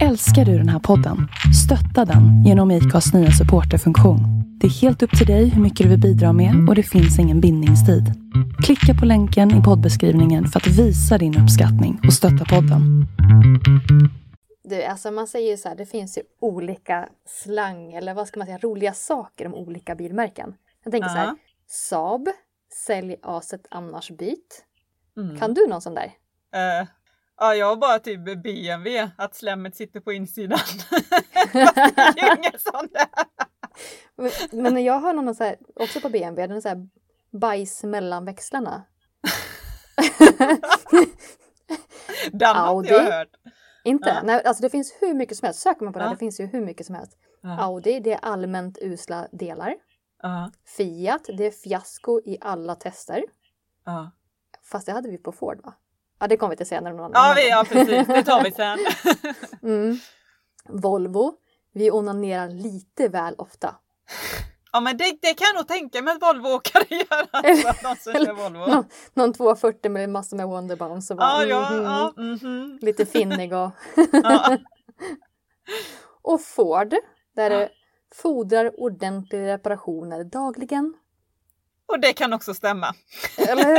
Älskar du den här podden? Stötta den genom IKAs nya supporterfunktion. Det är helt upp till dig hur mycket du vill bidra med och det finns ingen bindningstid. Klicka på länken i poddbeskrivningen för att visa din uppskattning och stötta podden. Du, alltså man säger ju så här, det finns ju olika slang eller vad ska man säga, roliga saker om olika bilmärken. Jag tänker så här. Saab, sälj aset annars byt. Mm. Kan du någon sån där? Eh, ja, jag har bara typ BMW, att slemmet sitter på insidan. Fast det är inget sånt. Men, men jag har någon så här, också på BMW, den är så här bajs mellan växlarna. Den har jag hört. Inte? Ja. Nej, alltså det finns hur mycket som helst. Söker man på det, Ja. det finns ju hur mycket som helst. Ja. Audi, det är allmänt usla delar. Fiat, det är fiasko i alla tester. Fast det hade vi på Ford va? Ja, det kommer vi till senare. Någon ja, vi, ja precis, det tar vi sen. Mm. Volvo, vi onanerar lite väl ofta. Ja men det, det kan jag nog tänka mig att Volvo-åkare gör. Alltså, de som kör Volvo. Någon, någon 240 med massor med Wonderbombs och bara, Ja, ja, mhm, ja. mhm. lite finnig och... och Ford, där Ja. det fordrar ordentliga reparationer dagligen. Och det kan också stämma. Eller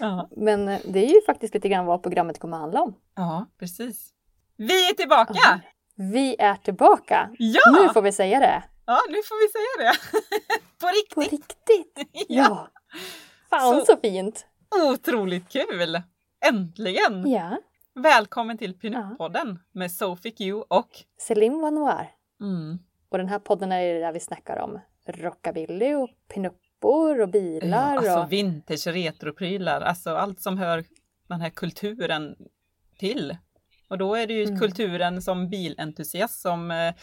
ja, Ja. men eh, det är ju faktiskt lite grann vad programmet kommer att handla om. ja, precis. Vi är tillbaka! Vi är tillbaka! Ja! Nu får vi säga det! Ja, nu får vi säga det. På På riktigt. riktigt! Ja! Fan Så- så, fint! Otroligt kul! Äntligen! Ja, Välkommen till Pinup-podden med Sophie Q och... Céline Vanoir. Mm. Och den här podden är ju där vi snackar om rockabilly och pinuppor och bilar. Ja, alltså och... vintage retroprylar, alltså allt som hör den här kulturen till. Och då är det ju Mm. kulturen som bilentusiast, som eh,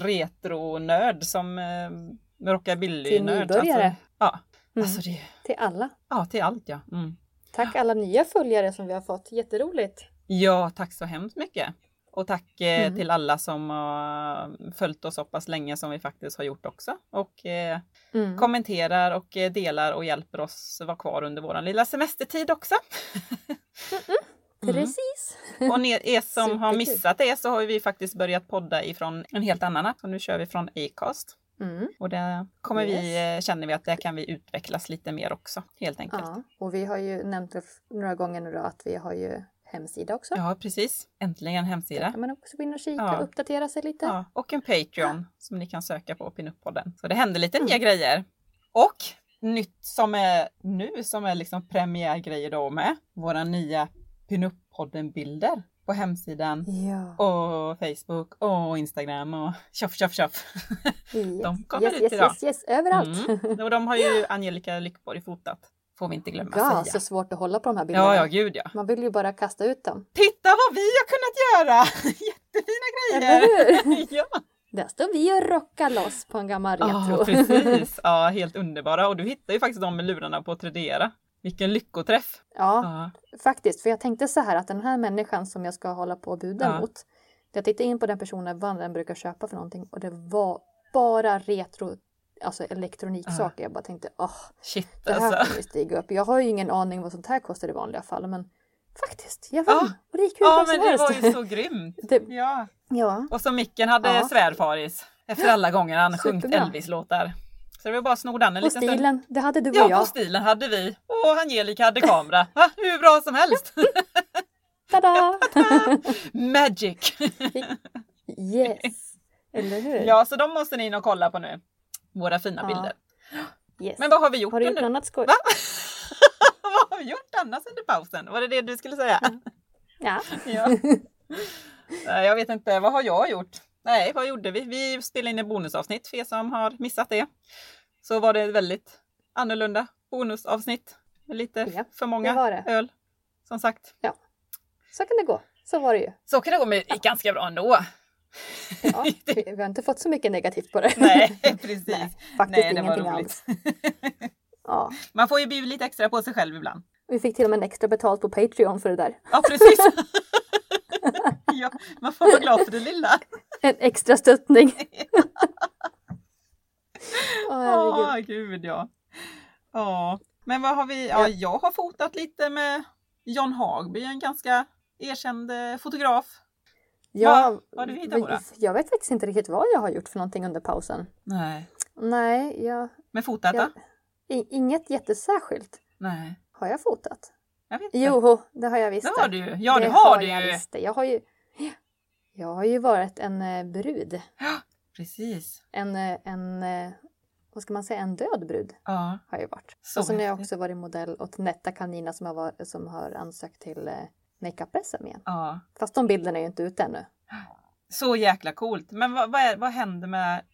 retronörd, som eh, Till rockabillynörd. nybörjare. Alltså, ja, Mm. alltså det, Till alla. ja, till allt ja. Mm. Tack alla nya följare som vi har fått. Jätteroligt! Ja, tack så hemskt mycket. Och tack eh, Mm. till alla som har följt oss så pass länge som vi faktiskt har gjort också. Och eh, Mm. kommenterar och eh, delar och hjälper oss vara kvar under våran lilla semestertid också. Mm. Precis! Och ni, er som har Superkul. missat det så har vi faktiskt börjat podda ifrån en helt annan app. Och nu kör vi från Acast. Mm. Och där kommer vi, Yes. eh, känner vi att där kan vi utvecklas lite mer också helt enkelt. Ja, och vi har ju nämnt det några gånger nu då att vi har ju hemsida också. Ja, precis. Äntligen Där hemsida. kan man också gå in och kika Ja. och uppdatera sig lite. Ja, och en Patreon som ni kan söka på Pinup-podden. Så det händer lite nya Mm. grejer. Och nytt som är nu som är liksom premiärgrejer då med. Våra nya Pinup-podden-bilder på hemsidan Ja. och Facebook och Instagram och tjoff tjoff tjoff. Yes. de kommer yes, ut yes, idag. yes, yes, överallt. Mm. Och de har ju Angelica Lyckborg fotat. Får vi inte glömma Ja, säga. så svårt att hålla på de här bilderna. Ja, ja, gud ja. Man vill ju bara kasta ut dem. Titta vad vi har kunnat göra! Jättefina Eller grejer! hur? ja. Där står vi och rockar loss på en gammal retro. Ja, precis. Ja, helt underbara. Och du hittar ju faktiskt de med lurarna på Tradera. Vilken lyckoträff! ja, Ja, faktiskt. För jag tänkte så här att den här människan som jag ska hålla på och buda Ja. mot. Jag tittade in på den personen, vad den brukar köpa för någonting och det var bara retro, alltså elektroniksaker. Jag bara tänkte, åh, shit det här alltså. kommer stiga upp. Jag har ju ingen aning vad sånt här kostar i vanliga fall, men faktiskt, jag vann. Ja. Och det gick hur Ja, bra men som det var helst. ju så grymt. Det- Ja, Ja, och så micken hade Ja. svärfaris efter alla gånger han sjungit. Elvis-låtar. Så det var bara att sno den en liten stund. stilen, det hade du och Ja, på jag. stilen hade vi. Och Angelica hade kamera. Va? Hur bra som helst. Tada! Magic! yes! Eller hur? ja, så de måste ni in och kolla på nu. Våra fina Ja. bilder. Yes. Men vad har vi gjort Har du gjort något annat skoj? Va? vad har vi gjort annars under pausen? Var det det du skulle säga? Ja. ja. Nej, Jag vet inte, vad har jag gjort? Nej, vad gjorde vi? Vi spelade in ett bonusavsnitt för er som har missat det. Så var det ett väldigt annorlunda bonusavsnitt. Med lite Ja, för många det det. öl. Som sagt. Så kan det gå. Så var det ju. Så kan det gå, men det gick ganska bra ändå. Ja, vi, har inte fått så mycket negativt på det. Nej, precis. Nej, faktiskt Nej, ingenting alls. Ja. Man får ju bjuda lite extra på sig själv ibland. Vi fick till och med en extra betalt på Patreon för det där. Ja, precis. ja, man får vara glad för det lilla. En extra stöttning. Åh. Åh, gud ja. Ja, men vad har vi? Ja, Ja. jag har fotat lite med John Hagby, en ganska erkänd eh, fotograf. Ja, vad har du hittat på då? Jag vet faktiskt inte riktigt vad jag har gjort för någonting under pausen. Nej. Nej, jag, Men fotat jag, då? inget jättesärskilt. Nej. Har jag fotat? Jag vet inte. Jo, det har jag visst. det har du ju. Ja, det, har du jag ju. visst. Jag har ju. Jag har ju varit en eh, brud. Precis. En, eh, en, eh, vad ska man säga, en död brud Ja. har jag varit. Så och sen har jag också varit modell åt Netta Kanina som har, som har ansökt till makeup-SM igen. ja. Fast de bilderna är ju inte ute ännu. Så jäkla coolt. Men vad, vad, är, vad händer med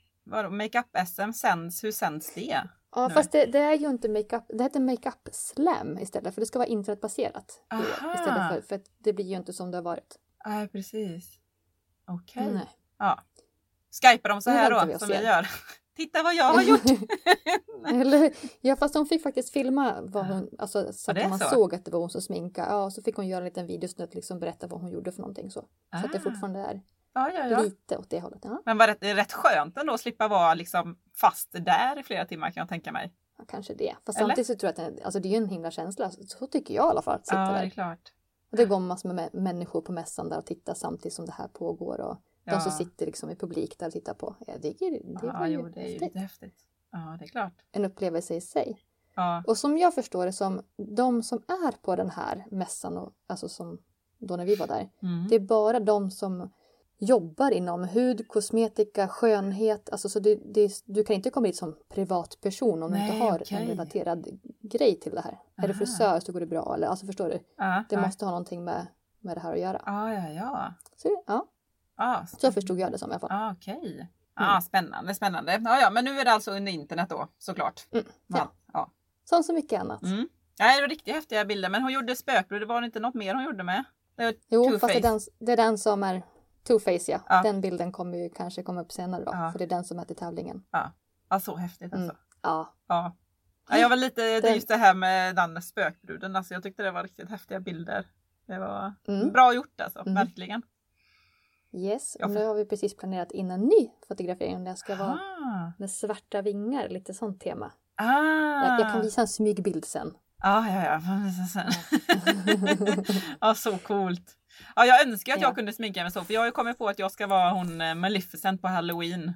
makeup-SM? Sänds, hur sänds det? Ja, Nu. fast det, det är ju inte makeup, det heter makeup slam istället för det ska vara internetbaserat. Aha. Istället för, för det blir ju inte som det har varit. Nej, precis. Okej. Nej. Ja. Skypar de så Nu här då, vi som ser. vi gör? Titta vad jag har gjort! Eller? Ja fast hon fick faktiskt filma vad hon, alltså, så att man så. såg att det var hon som sminkade. Ja, så fick hon göra en liten videosnutt liksom berätta vad hon gjorde för någonting så. Så att det Ah. fortfarande är ja, ja, ja. lite åt det hållet. Ja, Men var det rätt skönt ändå att slippa vara liksom fast där i flera timmar kan jag tänka mig. ja kanske det. Fast Eller? samtidigt så tror jag att det, alltså, det är ju en himla känsla. Så, tycker jag i alla fall. Att sitta Ja, det är där. klart. Och det går massor med mä- människor på mässan där och tittar samtidigt som det här pågår. Och Ja. de som sitter liksom i publik där och tittar på. Jag tycker det ja, var ju, jo, det är ju häftigt. lite häftigt. Ja, det är klart. en upplevelse i sig. Ja, Och som jag förstår det som de som är på den här mässan, och, alltså som då när vi var där, mm. det är bara de som jobbar inom hud, kosmetika, skönhet. Alltså så det, det, du kan inte komma dit som privatperson om du Nej, inte har okej. en relaterad grej till det här. Är du Aha. frisör så går det bra. Eller, alltså förstår du? ja, Det ja. måste ha någonting med, med det här att göra. Ja, ja, ja. Så, det- ja, Ja, så förstod jag det som i alla fall. Ja, okej. Ja, spännande, spännande. Ja, ja, men nu är det alltså under internet då, såklart. Mm, Ja. ja. Som så mycket annat. Mm. Ja, det var riktigt häftiga bilder, men hon gjorde spökbrud, det var inte något mer hon gjorde med? Jo, fast det är, den, det är den som är two-face ja. Ja. Den bilden kommer ju kanske komma upp senare då. Ja. För det är den som är till tävlingen. Ja. ja, så häftigt alltså. Mm. Ja, Ja. ja, jag var lite, det just det här med den spökbruden, alltså jag tyckte det var riktigt häftiga bilder. Det var Mm. bra gjort alltså, Mm. verkligen. Yes. Och nu har vi precis planerat in en ny fotografering. Det ska vara Ah. med svarta vingar, lite sånt tema. Ah. Jag, jag kan visa en smygbild sen. Ja, ja, ja. ja, så coolt. Ja, jag önskar att jag Ja. kunde sminka mig så, för jag har ju kommit på att jag ska vara hon eh, Maleficent på Halloween.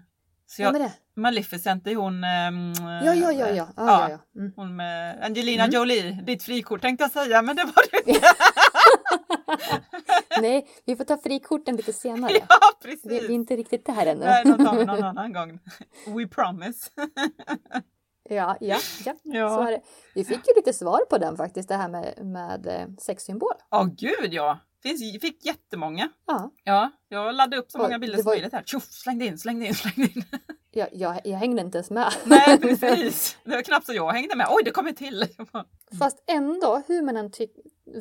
Så Ja, jag, men det. Maleficent är hon... ehm, Ja, ja, ja, ja. ja. ja, ja. Mm. Hon med Angelina Mm. Jolie, ditt frikort tänkte jag säga, men det var det inte. Nej, vi får ta frikorten lite senare. ja, precis. vi är inte riktigt där ännu. Nej, de tar vi någon annan gång. We promise. Ja, ja, ja. Ja. Vi fick ju lite svar på den faktiskt, det här med, med eh, sexsymbol. Åh gud ja! Finns, fick jättemånga. Ja, Ja, jag laddade upp så många bilder som möjligt här. Tjoff, slängde in, slängde in, slängde in. Jag, jag, jag hängde inte ens med. Nej, precis. Det var knappt så jag hängde med. Oj, det kommer till. Jag bara, Fast ändå, hur man än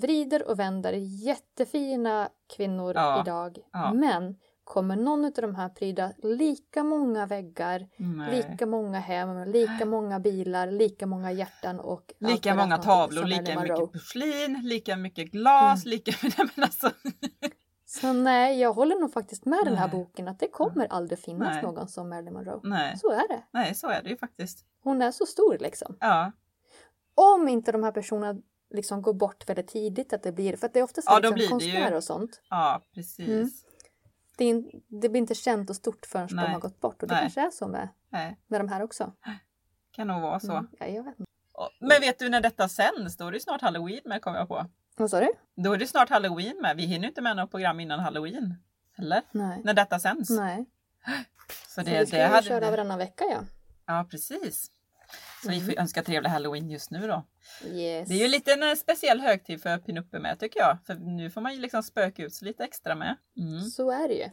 vrider och vänder, jättefina kvinnor Ja, idag. ja. Men kommer någon av de här pryda lika många väggar, Nej. lika många hem, lika många bilar, lika många hjärtan och Lika många tavlor, lika mycket porslin, lika mycket glas, Mm. lika... Nej, men alltså, Så nej, jag håller nog faktiskt med den här Nej. boken att det kommer aldrig finnas Nej. någon som Marilyn Monroe. nej, Så är det. nej, så är det ju faktiskt. Hon är så stor liksom. Ja, Om inte de här personerna liksom går bort väldigt tidigt, att det blir, för att det är ofta så Ja, liksom, ju- konstnärer och sånt. ja precis. Mm. Det, är, in- det blir inte känt och stort förrän Nej. de har gått bort. Och det Nej. kanske är så med, Nej, med de här också. kan nog vara så. Mm. Ja, jag vet inte. Men vet du när detta sänds? Då är det snart halloween med, kommer jag på. Vad sa du? Då är det snart halloween med. Vi hinner inte med något program innan halloween. Eller? Nej. När detta sänds. Nej. Så Så det, vi ska det hade köra vi. varannan vecka ja. Ja, precis. Så vi Mm. får önska trevlig halloween just nu då. Yes. Det är ju lite en eh, speciell högtid för Pinuppe med tycker jag. För nu får man ju liksom spöka ut sig lite extra med. Mm. Så är det ju.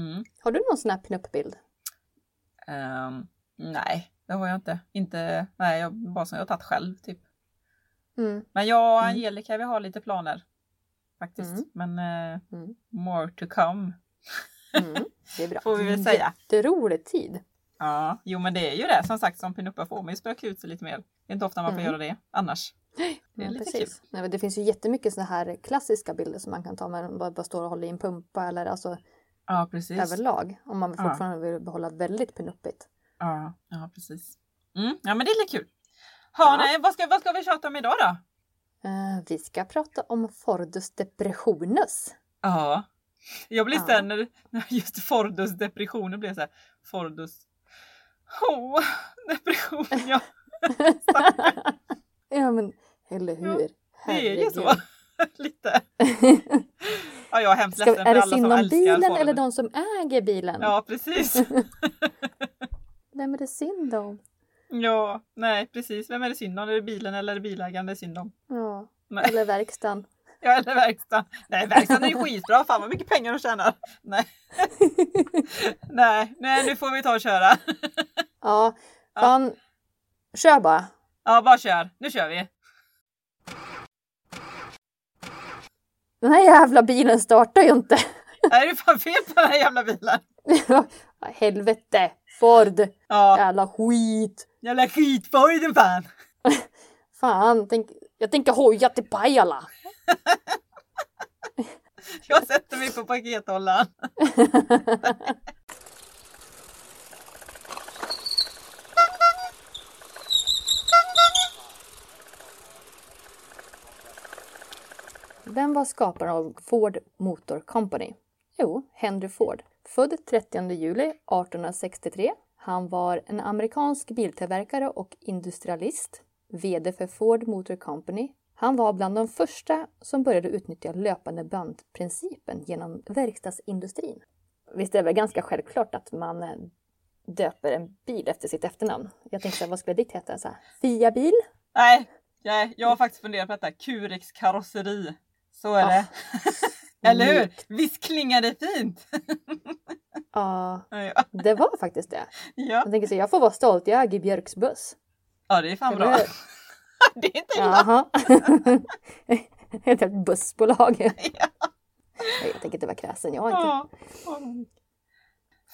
Mm. Har du någon sån här pinup-bild? Ehm, nej, det har jag inte. Inte, nej, jag, bara som jag har tagit själv typ. Mm. Men jag och Mm. Angelica vi har lite planer. Faktiskt. Mm. Men Mm. more to come. Det är bra. Får vi väl säga. Jätterolig tid. Ja, jo men det är ju det. Som sagt, som pinuppa får man ju spöka ut sig lite mer. Det är inte ofta man får göra det annars. Det är Ja, lite precis. kul. Nej, det finns ju jättemycket såna här klassiska bilder som man kan ta med bara, bara står och håller i en pumpa eller alltså Ja, precis. överlag. Om man Ja. fortfarande vill behålla väldigt pinuppigt. Ja, ja precis. Mm, ja, men det är lite kul. Ha, Ja. nej, vad ska, vad ska vi tjata om idag då? Eh, vi ska prata om Fordus depressionus. Ja. Jag blir Ja. sen när när just Fordus depressioner blev så här. Fordus. Åh, depression ja. ja men eller hur? Det är ju så. Lite. Ja, jag är hemskt ledsen för är det alla som synd om älskar bilen Fordus. eller de som äger bilen? Ja, precis. Vem är det synd om? Ja, nej precis. Vem är det synd om? Är det bilen eller är det bilägaren det är synd om? Ja, Nej. eller verkstaden. Ja, eller verkstaden. Nej, verkstaden är ju skitbra. Fan vad mycket pengar de tjänar. Nej. nej, nej, nu får vi ta och köra. Ja, fan. Kör bara. Ja, bara kör. Nu kör vi. Den här jävla bilen startar ju inte. Nej, det är fan fel på den här jävla bilen. Helvete! Ford! Ja, Jävla skit! jävla skitfojden fan. Fan, tänk, jag tänker hoja till Pajala. Jag sätter mig på pakethållaren. Vem var skaparen av Ford Motor Company? Jo, Henry Ford. Född 30 juli 1863. Han var en amerikansk biltillverkare och industrialist, VD för Ford Motor Company. Han var bland de första som började utnyttja löpande bandprincipen genom verkstadsindustrin. Visst är det väl ganska självklart att man eh, döper en bil efter sitt efternamn? Jag tänkte, vad skulle ditt heta? Så här, Fia-bil? Nej, nej, jag har faktiskt funderat på detta. Curex karosseri. Så är det. Eller hur? Visst klingar det fint? Ja, det var faktiskt det. ja. Jag tänker så, jag får vara stolt, jag äger Björks buss. ja det är fan Eller bra. hur? Det är inte. Jaha. Ett helt bussbolag. Ja. Jag tänker inte vara kräsen, jag har inte. Ja.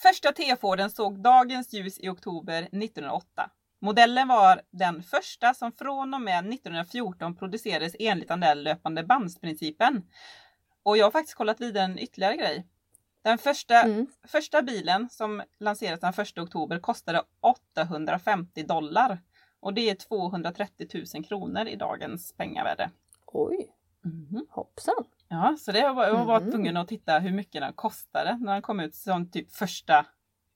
Första T-Forden såg dagens ljus i oktober 1908. Modellen var den första som från och med 1914 producerades enligt den löpande bandsprincipen. Och jag har faktiskt kollat vidare en ytterligare grej. Den första, Mm. första bilen som lanserades den 1 oktober kostade 850 dollar. Och det är 230 000 kronor i dagens pengavärde. Oj, Mhm. hoppsan. Ja, så det var, jag var Mhm. tvungen att titta hur mycket den kostade när den kom ut som typ första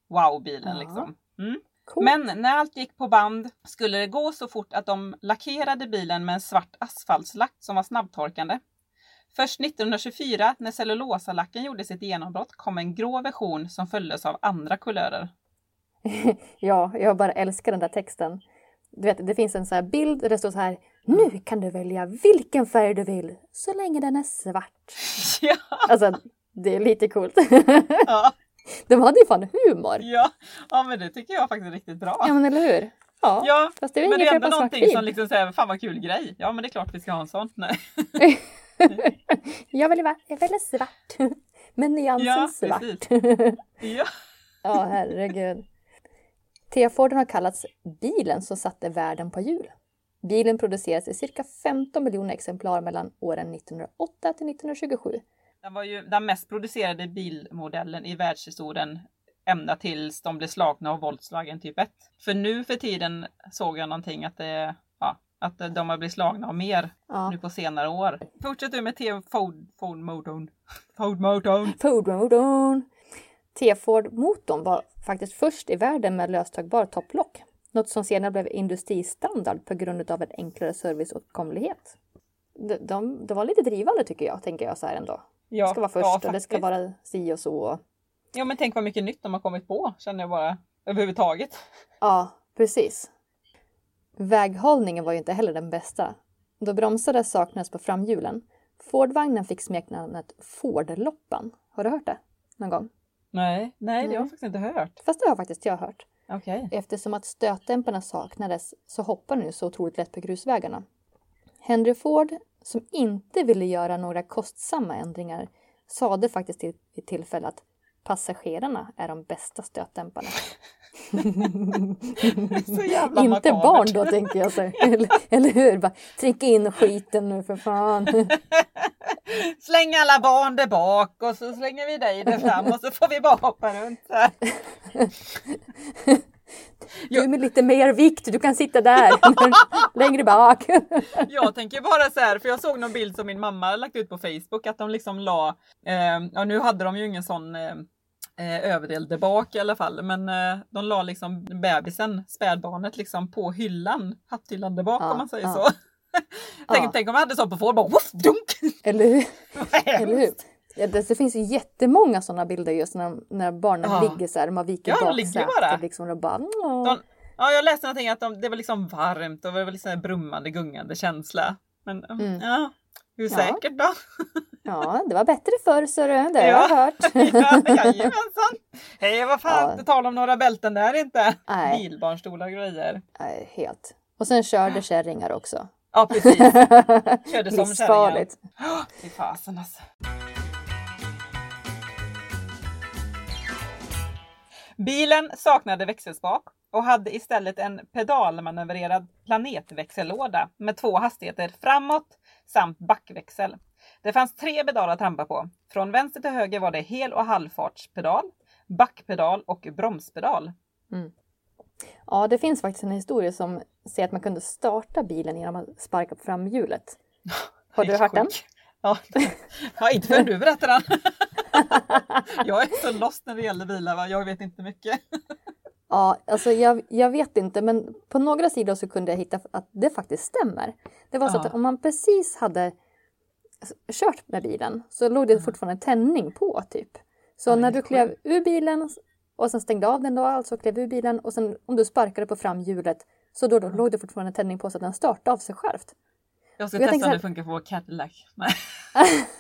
wow-bilen. Ja. Liksom. Mm. Cool. Men när allt gick på band skulle det gå så fort att de lackerade bilen med en svart asfaltslack som var snabbtorkande. Först 1924 när cellulosalacken gjorde sitt genombrott kom en grå version som följdes av andra kulörer. Ja, jag bara älskar den där texten. Du vet, det finns en så här bild där det står så här. Nu kan du välja vilken färg du vill, så länge den är svart. ja, Alltså, det är lite coolt. ja, De hade ju fan humor. ja, ja, men det tycker jag faktiskt är riktigt bra. Ja, men eller hur? Ja, Ja, fast det är men det är ändå någonting som liksom säger, fan vad kul grej. Ja men det är klart vi ska ha en sån. Nej. Jag vill vara, jag vill svart. Med nyansen Ja, svart. Ja. Ja, herregud. T-Forden har kallats bilen som satte världen på hjul. Bilen producerades i cirka 15 miljoner exemplar mellan åren 1908 till 1927. Den var ju den mest producerade bilmodellen i världshistorien ända tills de blev slagna av Volkswagen typ 1. För nu för tiden såg jag någonting att det, att de har blivit slagna av mer Ja. nu på senare år. Fortsätt du med T Ford, Ford motorn. Ford motorn. Fordon. T-Ford-motorn var faktiskt först i världen med löstagbar topplock. Något som senare blev industristandard på grund av en enklare serviceåtkomlighet. De, de, de var lite drivande tycker jag, tänker jag så här ändå. Ja, Det ska vara ja, först och det ska vara si och så. Ja men tänk vad mycket nytt de har kommit på känner jag bara överhuvudtaget. Ja, precis. Väghållningen var ju inte heller den bästa. Då bromsade saknades på framhjulen. Fordvagnen fick smeknamnet Fordloppan. Har du hört det någon gång? Nej, nej det har jag faktiskt inte hört. Fast det har faktiskt jag hört. Okej. Eftersom att stötdämparna saknades så hoppar nu så otroligt lätt på grusvägarna. Henry Ford, som inte ville göra några kostsamma ändringar, sade faktiskt till ett tillfälle att passagerarna är de bästa stötdämparna. Inte barn då tänker jag så. Eller, eller hur? Bara, tryck in skiten nu för fan. Släng alla barn där bak och så slänger vi dig där fram och så får vi bara hoppa runt så här. Du med lite mer vikt, du kan sitta där. Längre bak. Jag tänker bara så här, för jag såg någon bild som min mamma lagt ut på Facebook att de liksom la, eh, ja nu hade de ju ingen sån eh, eh, överdel där bak i alla fall, men eh, de la liksom bebisen, spädbarnet liksom på hyllan, hatthyllan där bak Ja, om man säger ja. så. tänk, Ja. tänk om man hade så på Ford, bara woof, dunk! Eller hur? Eller hur? Ja, det, det finns ju jättemånga sådana bilder just när, när barnen Ja. ligger så här, man viker Ja, de baksätet liksom och bara. De, ja, jag läste någonting att de, det var liksom varmt och det var liksom en brummande, gungande känsla. Men Mm. ja, hur säkert då? Ja, det var bättre förr så det har Ja. jag hört. ja, jajamensan! Hej, vad fan, Ja. inte tal om några bälten där inte. Nej. Bilbarnstolar och grejer. Nej, helt. Och sen körde kärringar också. Ja, precis. Körde som Livsfarligt. kärringen. Fy fasen alltså. Bilen saknade växelspak och hade istället en pedalmanövrerad planetväxellåda med två hastigheter framåt samt backväxel. Det fanns tre pedal att trampa på. Från vänster till höger var det hel och halvfartspedal, backpedal och bromspedal. Ja, det finns faktiskt en historia som säger att man kunde starta bilen genom att sparka på framhjulet. Har du hört den? Ja, ja inte förrän du berättar den. jag är så lost när det gäller bilar, va? jag vet inte mycket. Ja, alltså jag, jag vet inte, men på några sidor så kunde jag hitta att det faktiskt stämmer. Det var så Ja. att om man precis hade kört med bilen så låg det fortfarande tändning på typ. Så Ja, när du klev ur bilen och sen stängde av den då, alltså klev ur bilen och sen om du sparkade på framhjulet så då, då låg det fortfarande tändning på så att den startade av sig självt. Jag ska Jag testa om det funkar på Cadillac. Nej,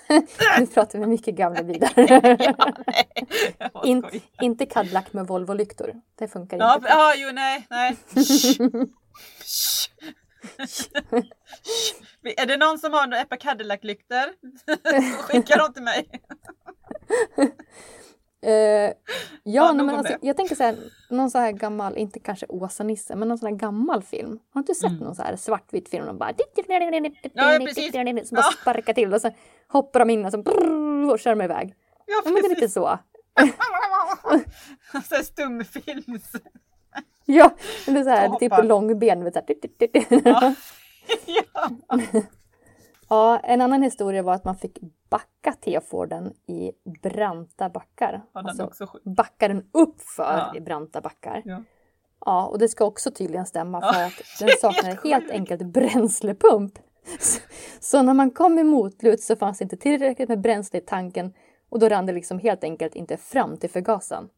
nu pratar vi mycket gamla bilar. bara In, inte Cadillac med Volvo-lyktor. Det funkar Ja, inte. ja, jo, nej, nej. Är det någon som har några Epa Cadillac-lyktor? Skicka dem till mig. Eh, ja, Ja, men alltså, jag tänker så här, någon så här gammal, inte kanske Åsa-Nisse, men någon sån här gammal film. Har inte sett någon så här svartvit film? De bara... Mm. Ja, precis. Som bara Ja. sparkar till och sen hoppar de in och så brrr, och kör de iväg. Ja, Ja, men det är lite så. Så här stumfilms... Ja, det är så här, typ på långben. vet så här. Ja. ja. Ja, en annan historia var att man fick backa T-Forden i branta backar. Ja, Alltså, också backa den uppför Ja. i branta backar. Ja. Ja, och det ska också tydligen stämma för att den saknar helt enkelt bränslepump. Så, så när man kom i motlut så fanns det inte tillräckligt med bränsle i tanken och då rann det liksom helt enkelt inte fram till förgasaren.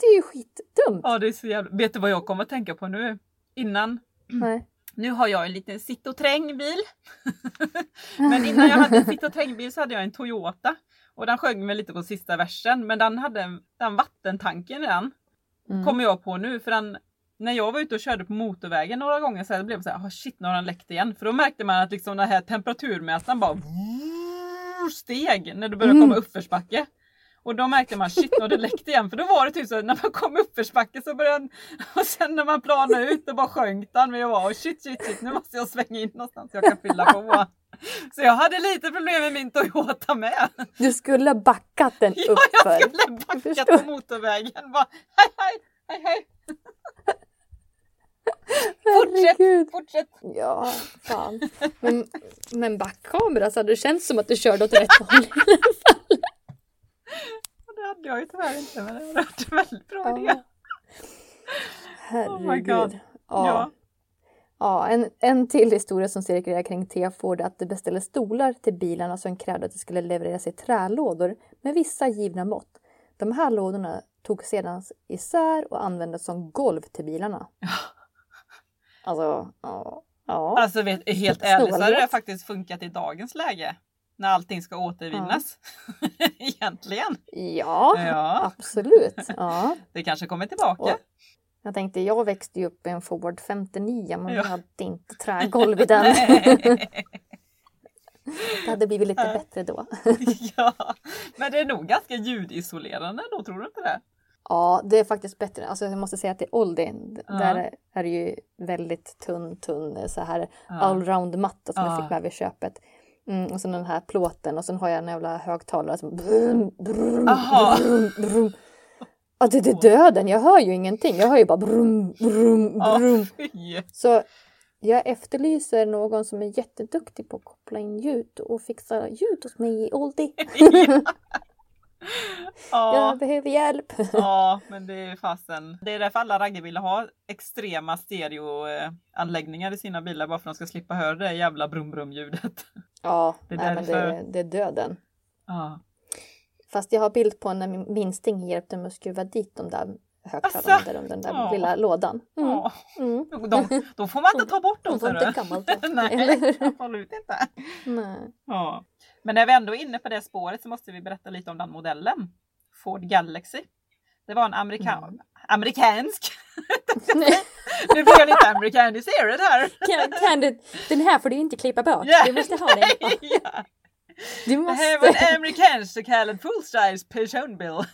Det är ju skitdumt! ja, det är så jävla... Vet du vad jag kommer att tänka på nu? Innan Nej. Nu har jag en liten sitt och trängbil. men innan jag hade en sitt och trängbil så hade jag en Toyota. Och den sjöng mig lite på sista versen. Men den hade den vattentanken i den. Mm. Kommer jag på nu. För den, när jag var ute och körde på motorvägen några gånger så här, blev det så här, oh shit nu har den läckt igen. För då märkte man att liksom den här temperaturmätaren bara steg när du började komma Mm. uppförsbacke. Och då märkte man shit nu har det läckt igen. För då var det typ så att när man kom uppförsbacke så började den, och sen när man planade ut då bara sjönk den. Men jag var shit shit shit nu måste jag svänga in någonstans så jag kan fylla på. Så jag hade lite problem med min Toyota med. Du skulle ha backat den Ja, uppför. jag skulle backat förstår. på motorvägen. Bara, hej hej hej hej. Fortsätt, fortsätt. Ja, fan. Men, men backkamera så hade det känts som att du körde åt rätt håll. Det hade jag ju tyvärr inte men det hade varit väldigt bra idé. Herregud. Oh my God. Ja. Ja. Ja, en, en till historia som cirkulerar kring T-Ford är att det beställde stolar till bilarna som krävde att det skulle levereras i trälådor med vissa givna mått. De här lådorna tog sedan isär och användes som golv till bilarna. Alltså, ja. ja. Alltså vet, helt ärligt så hade det faktiskt funkat i dagens läge. När allting ska återvinnas. Egentligen. Ja, Ja. absolut. Ja. Det kanske kommer tillbaka. Och- Jag tänkte, jag växte ju upp i en Ford 59 men Ja. vi hade inte trägolv i den. Det hade blivit lite Ja. bättre då. ja, men det är nog ganska ljudisolerande då, tror du inte det? Ja, det är faktiskt bättre. Alltså jag måste säga att det är Oldie. Ja. Där är det ju väldigt tunn, tunn så här Ja. allround matta som Ja. jag fick med vid köpet. Mm, och sen den här plåten och sen har jag en jävla högtalare som brum, brum, Aha. brum, brum. Ja, det, det är döden. Jag hör ju ingenting. Jag hör ju bara brum, brum, brum. Så jag efterlyser någon som är jätteduktig på att koppla in ljud och fixa ljud hos mig i Oldie. Ja. Jag behöver hjälp. Ja, men det är fasen. Det är därför alla raggar vill ha extrema stereoanläggningar i sina bilar bara för att de ska slippa höra det jävla brum brum ljudet. Ja, Det är nej, men det, det är döden. Ja. Fast jag har bild på när min minsting hjälpte mig att skruva dit de där högtalarna Asså? där under den där Ja. lilla lådan. Mm. Ja. Mm. De, då får man inte ta bort dem. Ser inte gammalt då. Nej, absolut inte. Nej. Ja. Men när vi ändå är inne på det spåret så måste vi berätta lite om den modellen. Ford Galaxy. Det var en amerikan... Mm. amerikansk. nu blir jag lite amerikaniserad här. Kan, kan du, den här får du inte klippa bort. Ja. Du måste ha den. ja. Du Det här var måste. en amerikansk så kallad full-size personbil.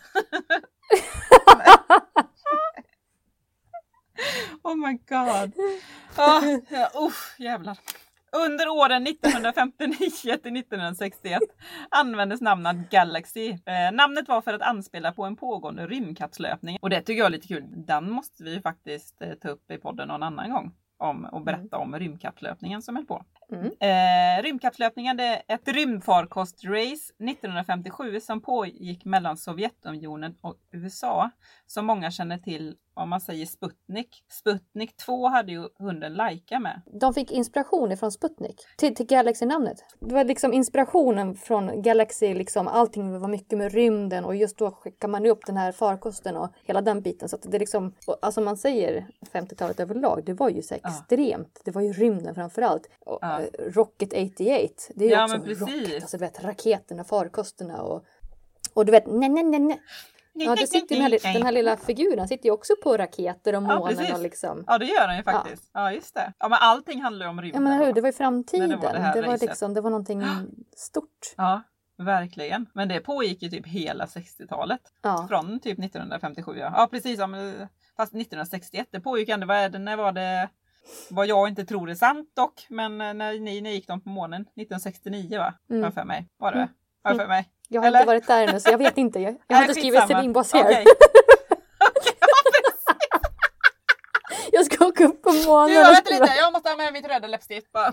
oh my god. Oh, ja, usch, jävlar. Under åren 1959 till 1961 användes namnet Galaxy. Eh, namnet var för att anspela på en pågående rymdkapslöpning och det tycker jag är lite kul. Den måste vi faktiskt eh, ta upp i podden någon annan gång om och berätta om rymdkapplöpningen som höll på. Mm. Eh, rymdkapplöpningen är ett rymdfarkostrace 1957 som pågick mellan Sovjetunionen och USA. Som många känner till om man säger Sputnik. Sputnik 2 hade ju hunden Laika med. De fick inspiration ifrån Sputnik till, till Galaxy-namnet. Det var liksom inspirationen från Galaxy, liksom allting var mycket med rymden och just då skickar man upp den här farkosten och hela den biten. Så det är liksom, alltså man säger 50-talet överlag, det var ju så Ja. extremt. Det var ju rymden framför allt. Och, Ja. eh, Rocket 88, det är ju Ja, också men precis. rocket, alltså vet raketerna, farkosterna och och du vet, nej, nej, nej, nej. Ja, det sitter den, här, den här lilla figuren sitter ju också på raketer och Ja, månen precis. och liksom. Ja det gör den ju faktiskt. Ja, just det. Ja men allting handlar ju om Ja rymden. men hur, det var ju framtiden. Det var det det, var liksom, det var någonting stort. Ja, verkligen. Men det pågick ju typ hela 60-talet. Ja. Från typ 1957 ja. Ja precis, ja, men, fast 1961 det pågick ändå, vad är det, när var det? Vad jag inte tror är sant dock, men eh, när ni, när gick de på månen? 1969 va? Mm. Har för mig. Var det? Mm. Har för mig. Jag har Eller? inte varit där ännu så jag vet inte. Jag, jag har inte skrivit. Celine Boss här. Okej. Jag ska åka upp på månen Du, vänta lite, jag måste ha med mitt röda läppstift bara.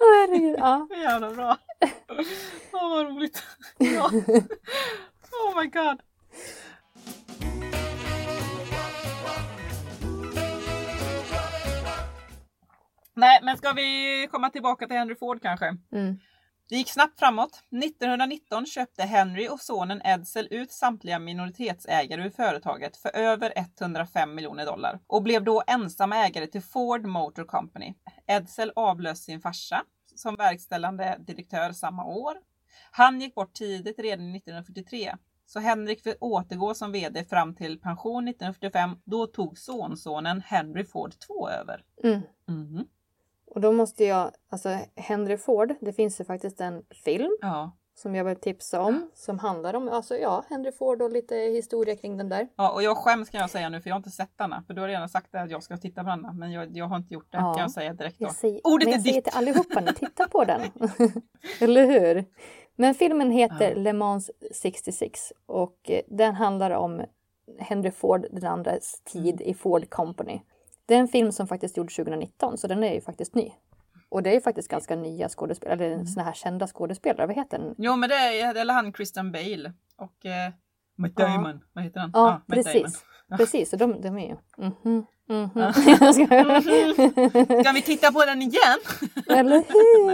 Åh, herregud. Ja. Jävla bra. Åh vad roligt. Ja. Oh my god. Nej, men ska vi komma tillbaka till Henry Ford kanske? Mm. Det gick snabbt framåt. 1919 köpte Henry och sonen Edsel ut samtliga minoritetsägare ur företaget för över 105 miljoner dollar och blev då ensam ägare till Ford Motor Company. Edsel avlöste sin farsa som verkställande direktör samma år. Han gick bort tidigt redan 1943 så Henrik fick återgå som VD fram till pension 1945. Då tog sonsonen Henry Ford 2 över. Mm. Mhm. Och då måste jag, alltså Henry Ford, det finns ju faktiskt en film Ja. som jag vill tipsa om som handlar om, alltså ja, Henry Ford och lite historia kring den där. Ja, och jag skäms kan jag säga nu för jag har inte sett denna. För du har redan sagt att jag ska titta på denna. Men jag, jag har inte gjort det Ja. kan jag säga direkt då. Jag säger, Ordet men är jag säger ditt. till allihopa nu, titta på den. Eller hur? Men filmen heter Ja. Le Mans 66 och eh, den handlar om Henry Ford, den andras tid i Ford Company. Det är en film som faktiskt gjordes 2019 så den är ju faktiskt ny. Och det är ju faktiskt ganska nya skådespelare, eller Mm. såna här kända skådespelare. Vad heter den? Jo men det är eller han Christian Bale och eh, Matt Ja. Damon. Vad heter han? Ja, Matt Damon. precis. Precis, och de, de är ju... Ja. Jag skojar. Ska vi titta på den igen? Eller hur?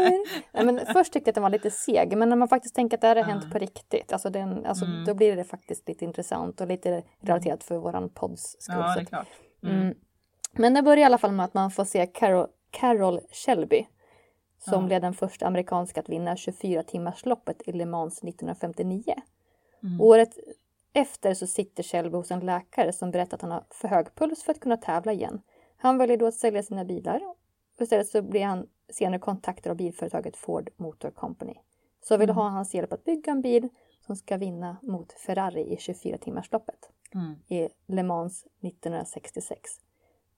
Nej, men först tyckte jag att den var lite seg, men när man faktiskt tänker att det här har hänt Ja. på riktigt, alltså den, alltså, Mm. då blir det faktiskt lite intressant och lite relaterat för våran podds skull. Ja, så det är klart. Mm. Mm. Men det börjar i alla fall med att man får se Carol, Carol Shelby som Ja. blev den första amerikanska att vinna 24 timmars loppet i Le Mans 1959. Mm. Året efter så sitter Shelby hos en läkare som berättar att han har för hög puls för att kunna tävla igen. Han väljer då att sälja sina bilar istället så blir han senare kontaktad av bilföretaget Ford Motor Company. Så vill Mm. ha hans hjälp att bygga en bil som ska vinna mot Ferrari i 24-timmarsloppet Mm. i Le Mans 1966.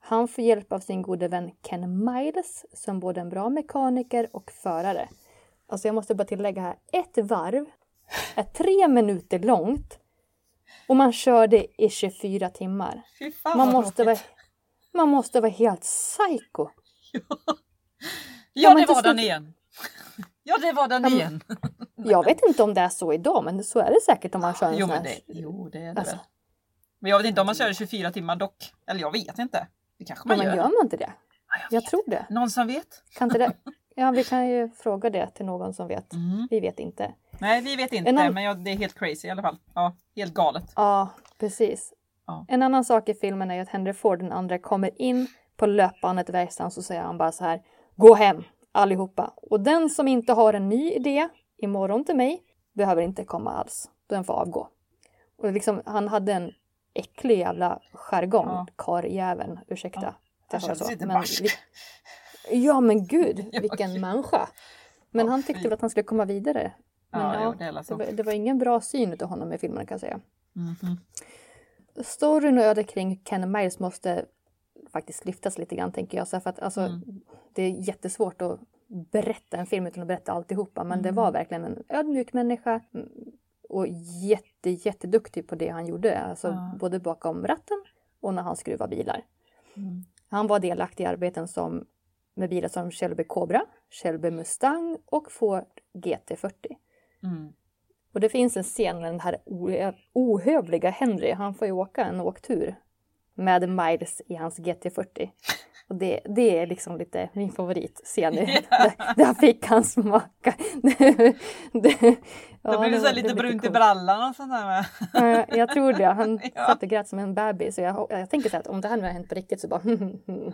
Han får hjälp av sin gode vän Ken Miles som både är en bra mekaniker och förare. Alltså jag måste bara tillägga här, ett varv är tre minuter långt och man kör det i 24 timmar. Fan Man måste, vara, man måste vara helt psycho. Ja, men det var den igen. Ja, det var den Ja, igen. Jag vet inte om det är så idag men så är det säkert om man kör en Jo, sån men här. det, jo, det är det Alltså. väl. Men jag vet inte om man kör i 24 timmar dock. Eller jag vet inte. Det kanske Ja, man men gör. gör man inte det? Ja, jag Jag tror det. Någon som vet? Kan inte det? Ja, vi kan ju fråga det till någon som vet. Mm. Vi vet inte. Nej, vi vet inte, annan- men jag, det är helt crazy i alla fall. Ja, helt galet. Ja, precis. Ja. En annan sak i filmen är att Henry Ford den andra kommer in på löpbandet i verkstaden så säger han bara så här Gå hem allihopa. Och den som inte har en ny idé imorgon till mig behöver inte komma alls. Den får avgå. Och liksom, han hade en äcklig jävla jargong, Ja. karljäveln, ursäkta. Ja. sa känns så. lite Men vi- Ja men gud, Ja, vilken gud. människa. Men Ja, han tyckte väl att han skulle komma vidare. Men Ja, ja, det det, var, det var ingen bra syn av honom i filmen kan jag säga. Mhm. Storyn och ödet kring Ken Miles måste faktiskt lyftas lite grann tänker jag. Så för att, alltså, Mm. Det är jättesvårt att berätta en film utan att berätta alltihopa. Men det Mm. var verkligen en ödmjuk människa. mm, Och jätte, jätteduktig på det han gjorde. Alltså Ja. både bakom ratten och när han skruvar bilar. Mm. Han var delaktig i arbeten som, med bilar som Shelby Cobra, Shelby Mustang och Ford GT40. Mm. Och det finns en scen när den här ohövliga Henry, han får ju åka en åktur med Miles i hans GT40. Och det, det är liksom lite min favoritscen. Ja. Där, där fick han smaka. det, det, ja, Då blir det så lite var brunt i brallan och sånt där med. Ja, Jag tror det. Han Ja. satt och grät som en bebis. Så jag, jag tänker så här att om det här nu har hänt på riktigt så bara...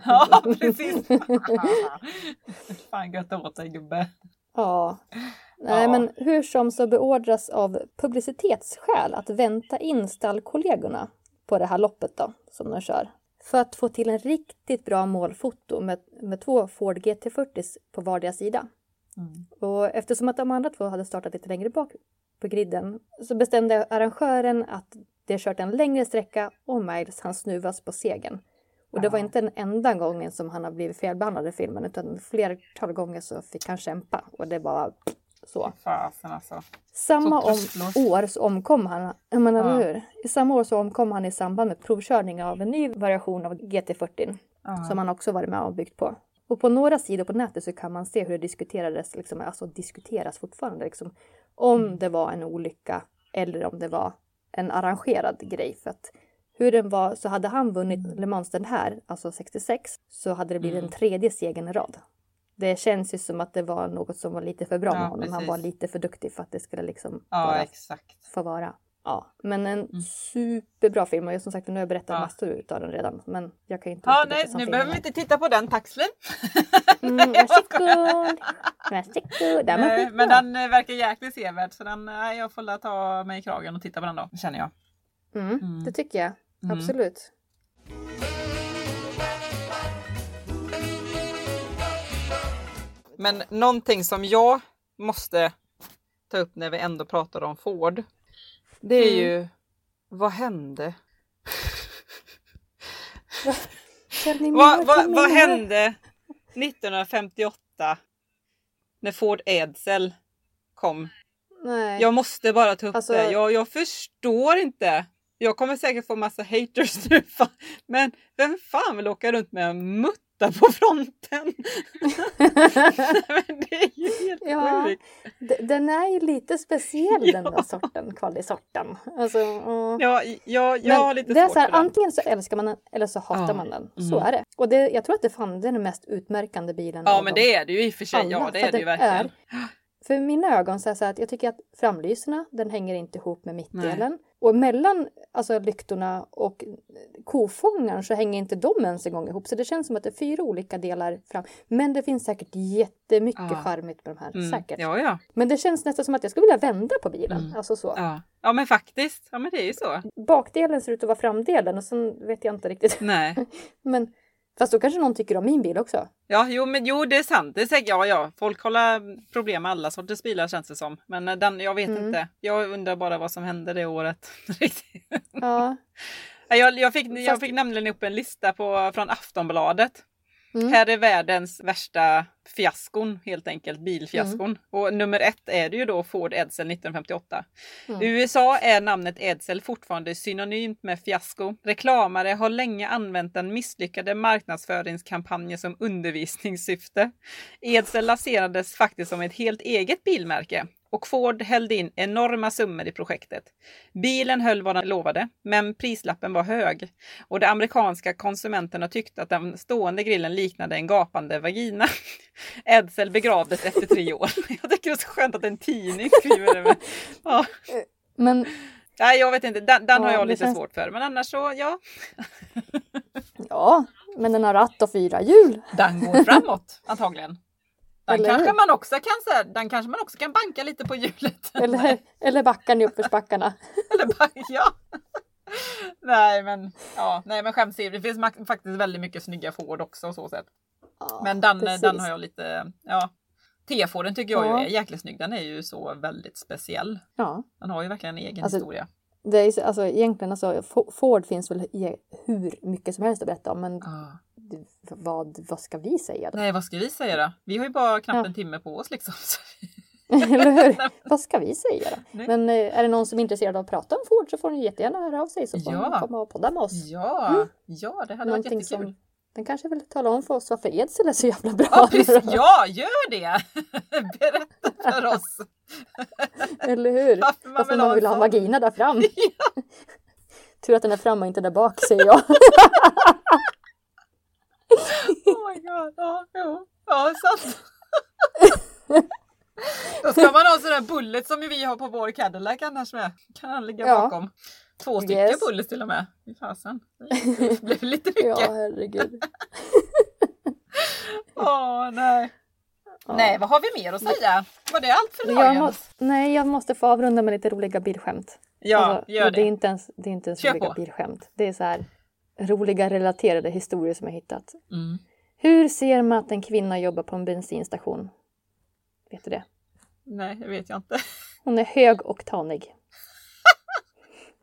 Ja, precis. Fan gött åt dig gubbe. Ja. Nej, Ja. men hur som så beordras av publicitetsskäl att vänta in stallkollegorna på det här loppet då, som de kör. För att få till en riktigt bra målfoto med, med två Ford GT40 på vardera sida. Mm. Och eftersom att de andra två hade startat lite längre bak på griden så bestämde arrangören att de kört en längre sträcka och Miles han snuvas på segern. Och det var inte den enda gången som han har blivit felbehandlad i filmen utan flertal gånger så fick han kämpa och det var så. Fasen alltså. Samma om, år så omkom han, menar, Ja. hur? I samma år så omkom han i samband med provkörning av en ny variation av GT40 Ja. som han också varit med och byggt på. Och på några sidor på nätet så kan man se hur det diskuterades, liksom, alltså diskuteras fortfarande, liksom, om Mm. det var en olycka eller om det var en arrangerad grej. För att hur den var, så hade han vunnit Le Mans den här, alltså 66, så hade det blivit Mm. en tredje segern i rad. Det känns ju som att det var något som var lite för bra Ja, med honom. Han precis. var lite för duktig för att det skulle liksom ja, bara exakt. få vara. Ja, men en Mm. superbra film och som sagt nu har jag berättat Ja. massor utav den redan. Men jag kan ju inte Ja, nej, nu behöver vi inte titta på den taxlen. Mm, varsågod! Varsågod! Den Nej. Men den eh, verkar jäkligt sevärd så den, nej, jag får la ta mig i kragen och titta på den då, känner jag. Mm, Mm. Det tycker jag. Mm. Absolut. Men någonting som jag måste ta upp när vi ändå pratar om Ford. Det är Mm. ju, vad hände? More, Vad, vad more. hände 1958 när Ford Edsel kom? Nej. Jag måste bara ta upp Alltså- det. Jag, jag förstår inte. Jag kommer säkert få massa haters nu. Men vem fan vill åka runt med en mutta på fronten? Det är ju helt Ja. sjukt. Den är ju lite speciell den där sorten, kvalisorten. Alltså, mm. Ja, ja, jag har lite det är svårt så här, för den. antingen så älskar man den eller så hatar Ja. man den. Så Mm. är det. Och det, jag tror att det fan det är den mest utmärkande bilen. Ja men dem. det är det ju i och för sig. Ja Alla, det för är det ju verkligen. För mina ögon så är så att jag tycker att framlyserna, den hänger inte ihop med mittdelen. Och mellan alltså, lyktorna och kofångaren så hänger inte de ens en gång ihop. Så det känns som att det är fyra olika delar fram. Men det finns säkert jättemycket Ja. charmigt med de här. Mm. Säkert. Ja, ja. Men det känns nästan som att jag skulle vilja vända på bilen. Mm. Alltså så. ja. Ja men faktiskt. Ja men det är ju så. Bakdelen ser ut att vara framdelen och sen vet jag inte riktigt. Nej. Men Fast då kanske någon tycker om min bil också. Ja, jo, men jo, det är sant. Det är säkert, ja, ja, folk har problem med alla sorters bilar känns det som. Men eh, den, jag vet Mm. inte. Jag undrar bara vad som hände det året. Ja. jag, jag, fick, jag fick nämligen upp en lista på, från Aftonbladet. Mm. Här är världens värsta fiaskon helt enkelt, bilfiaskon. Och nummer ett är det ju då Ford Edsel 1958. Mm. I USA är namnet Edsel fortfarande synonymt med fiasko. Reklamare har länge använt den misslyckade marknadsföringskampanjen som undervisningssyfte. Edsel lanserades faktiskt som ett helt eget bilmärke och Ford hällde in enorma summor i projektet. Bilen höll vad den lovade, men prislappen var hög och de amerikanska konsumenterna tyckte att den stående grillen liknade en gapande vagina. Edsel begravdes efter tre år. Jag tycker det är så skönt att en tidning skriver det. Men, ja. Men Nej, jag vet inte. Den, den har Ja, jag det lite känns- svårt för. Men annars så, ja. ja, men den har ratt och fyra hjul. Den går framåt antagligen. Den kanske man också kan så här, den kanske man också kan banka lite på hjulet. Eller, eller backar i uppförsbackarna. Eller bara, ja. Nej men, ja, nej men skämt det finns faktiskt väldigt mycket snygga Ford också så sätt. Ja, Men den, precis. den har jag lite, ja. T-Forden tycker jag Ja. är jäkligt snygg. Den är ju så väldigt speciell. Ja, Den har ju verkligen en egen Alltså, historia. det är alltså egentligen alltså Ford finns väl hur mycket som helst att berätta om men Ja. Vad, vad ska vi säga då? Nej, vad ska vi säga då? Vi har ju bara knappt Ja. en timme på oss liksom. Så- Eller hur? Vad ska vi säga då? Nej. Men eh, är det någon som är intresserad av att prata om Ford så får ni jättegärna höra av sig så får Ja. ni komma och podda med oss. Ja, Mm. ja det hade varit jättekul. som den kanske vill tala om för oss varför Edsel är så jävla bra. Ja, precis. ja, gör det! Berätta för oss Eller hur? varför man Varför vill man vill ha en vagina där fram. Tur att den är fram och inte där bak säger jag. Oh my god, ja, jo. Ja, sant. Då ska man ha sådana bullet som vi har på vår Cadillac annars med. Kan han ligga Ja. bakom. Två stycken Yes. bullets till och med. Fy fasen. Det blev lite mycket. Ja, Åh herregud. nej. Ja. Nej, vad har vi mer att säga? Var det allt för Jag dagen? måste, nej, jag måste få avrunda med lite roliga bilskämt. Ja, Alltså, gör och Det är det. inte ens, det är inte ens Kör roliga på. bilskämt. Det är så här roliga relaterade historier som jag hittat. Mm. Hur ser man att en kvinna jobbar på en bensinstation? Vet du det? Nej, det vet jag inte. Hon är hög och tanig.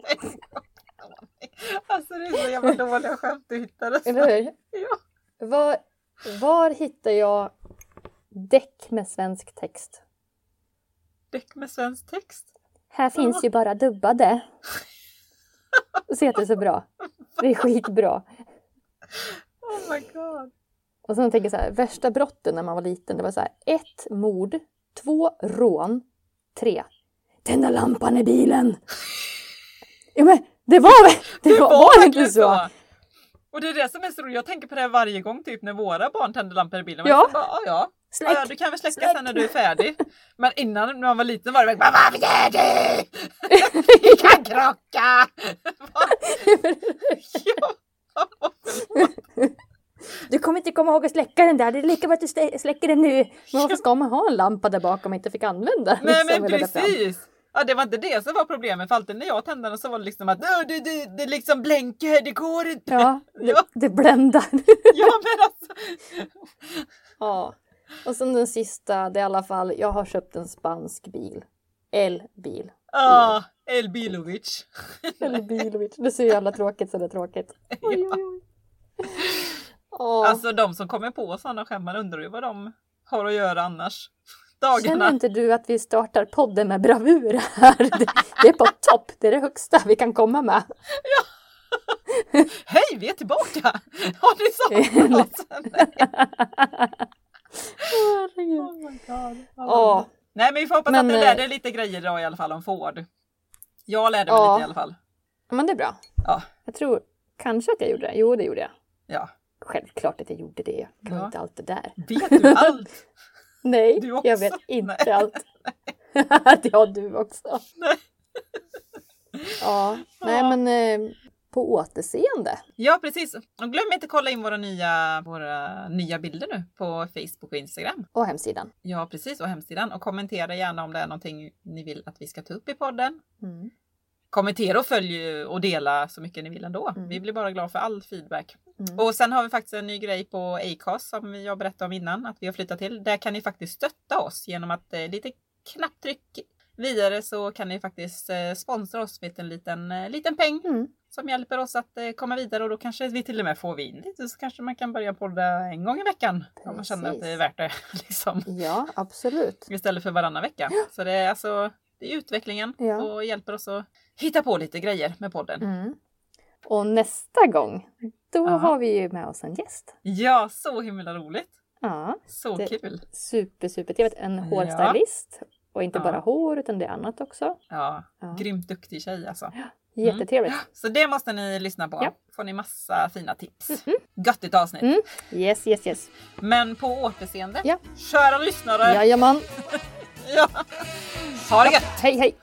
Alltså det är så jävla dåliga skämt du hittade. Eller hur? Ja. Var, var hittar jag däck med svensk text? Däck med svensk text. Här finns ju bara dubbade. Så heter det så bra. Det är skitbra. Oh my god. Och sen tänker jag så här, värsta brotten när man var liten, det var så här, ett mord, två rån, tre. Tända lampan i bilen! Ja men det var väl, det, var, var inte verkligen så? Och det är det som är så roligt. Jag tänker på det här varje gång typ när våra barn tänder lampor i bilen. Ja. bara, ja, ja. Släck! Ja, du kan väl släcka Släck! sen när du är färdig. Men innan när man var liten var det bara, Vad gör du? Vi kan krocka! ja. Du kommer inte komma ihåg att släcka den där, det är lika bra att du slä- släcker den nu. Men varför ska man ha en lampa där bak om man inte fick använda den? Nej liksom, men precis! Ja det var inte det som var problemet för alltid när jag tände den så var det liksom att "Åh, det, det, det liksom blänker, det går inte. Ja, det, Ja. det bländar. ja men alltså. ja. Och sen den sista, det är i alla fall, jag har köpt en spansk bil. Elbil. Ah, El Bilovic. Eller bilovic. Det ser ju jävla tråkigt så det är tråkigt. Oj, oj, oj. Åh. Alltså de som kommer på sådana skämt, man undrar ju vad de har att göra annars. Känner Dagarna. inte du att vi startar podden med bravur här? Det, det är på topp, det är det högsta vi kan komma med. Hej, vi är tillbaka! Har ni oss? Herregud. Oh my god. Ja, Nej men vi får hoppas Men, att du eh, lärde dig lite grejer idag i alla fall om Ford. Jag lärde mig Ja. lite i alla fall. men det är bra. Ja. Jag tror kanske att jag gjorde det. Jo, det gjorde jag. Ja. Självklart att jag gjorde det. Jag kan Ja. inte allt det där. Vet du allt? Nej, Du jag vet inte Nej. allt. det har du också. Nej. Ja, nej Ja. men eh, på återseende. Ja precis. Och glöm inte att kolla in våra nya, våra nya bilder nu på Facebook och Instagram. Och hemsidan. Ja precis och hemsidan. Och kommentera gärna om det är någonting ni vill att vi ska ta upp i podden. Mm. Kommentera och följ och dela så mycket ni vill ändå. Mm. Vi blir bara glada för all feedback. Mm. Och sen har vi faktiskt en ny grej på Acast som jag berättade om innan att vi har flyttat till. Där kan ni faktiskt stötta oss genom att eh, lite knapptryck vidare så kan ni faktiskt eh, sponsra oss med en liten, eh, liten peng mm. som hjälper oss att eh, komma vidare och då kanske vi till och med får vi in lite så kanske man kan börja podda en gång i veckan Precis. om man känner att det är värt det. Liksom. Ja, absolut. Istället för varannan vecka. Så det är alltså det är utvecklingen ja. och hjälper oss att hitta på lite grejer med podden. Mm. Och nästa gång, då Aha. har vi ju med oss en gäst. Ja, så himla roligt! Ja, så kul! Super, super trevligt. En hårstylist. Ja. Och inte ja. bara hår utan det är annat också. Ja, ja. grymt duktig tjej alltså. Ja. Jättetrevligt. Mm. Så det måste ni lyssna på. Ja. får ni massa fina tips. Mm -hmm. Göttigt avsnitt. Mm. Yes, yes, yes. Men på återseende. Ja. Kära lyssnare. Jajamän. ja. Ha det gött. Hej, hej.